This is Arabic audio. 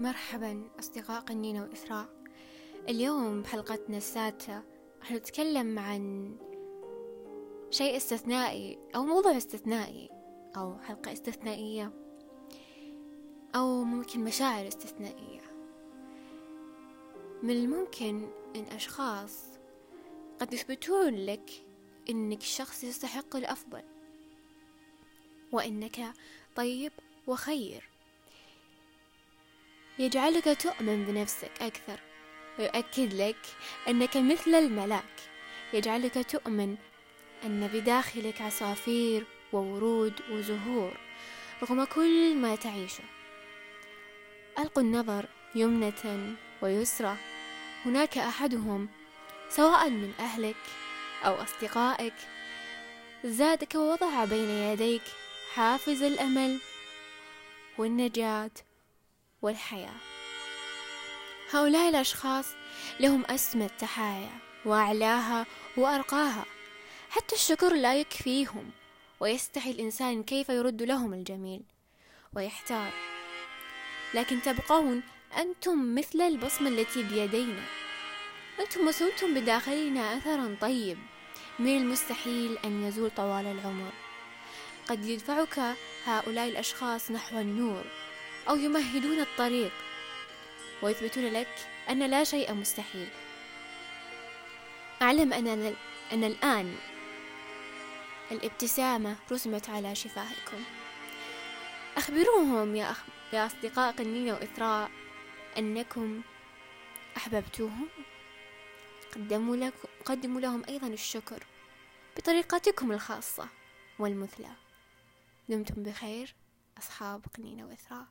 مرحبا أصدقاء قنينة وإثراء اليوم بحلقتنا السادسة راح نتكلم عن شيء استثنائي أو موضوع استثنائي أو حلقة استثنائية أو ممكن مشاعر استثنائية. من الممكن أن أشخاص قد يثبتون لك أنك شخص يستحق الأفضل وأنك طيب وخير. يجعلك تؤمن بنفسك أكثر ويؤكد لك أنك مثل الملاك. يجعلك تؤمن أن بداخلك عصافير وورود وزهور رغم كل ما تعيشه. ألقوا النظر يمنة ويسرى. هناك أحدهم سواء من أهلك أو أصدقائك زادك ووضع بين يديك حافز الأمل والنجاة. والحياة. هؤلاء الأشخاص لهم أسمى التحايا وأعلاها وأرقاها. حتى الشكر لا يكفيهم ويستحي الإنسان كيف يرد لهم الجميل. ويحتار. لكن تبقون أنتم مثل البصمة التي بيدينا. أنتم وصلتم بداخلنا أثرا طيب من المستحيل أن يزول طوال العمر. قد يدفعك هؤلاء الأشخاص نحو النور. أو يمهدون الطريق ويثبتون لك أن لا شيء مستحيل. أعلم أن, أن الآن الابتسامة رسمت على شفاهكم. أخبروهم يا, أخ... يا أصدقاء قنينة وإثراء أنكم أحببتوهم. قدموا, لك... قدموا لهم أيضا الشكر بطريقتكم الخاصة والمثلى. دمتم بخير أصحاب قنينة وإثراء.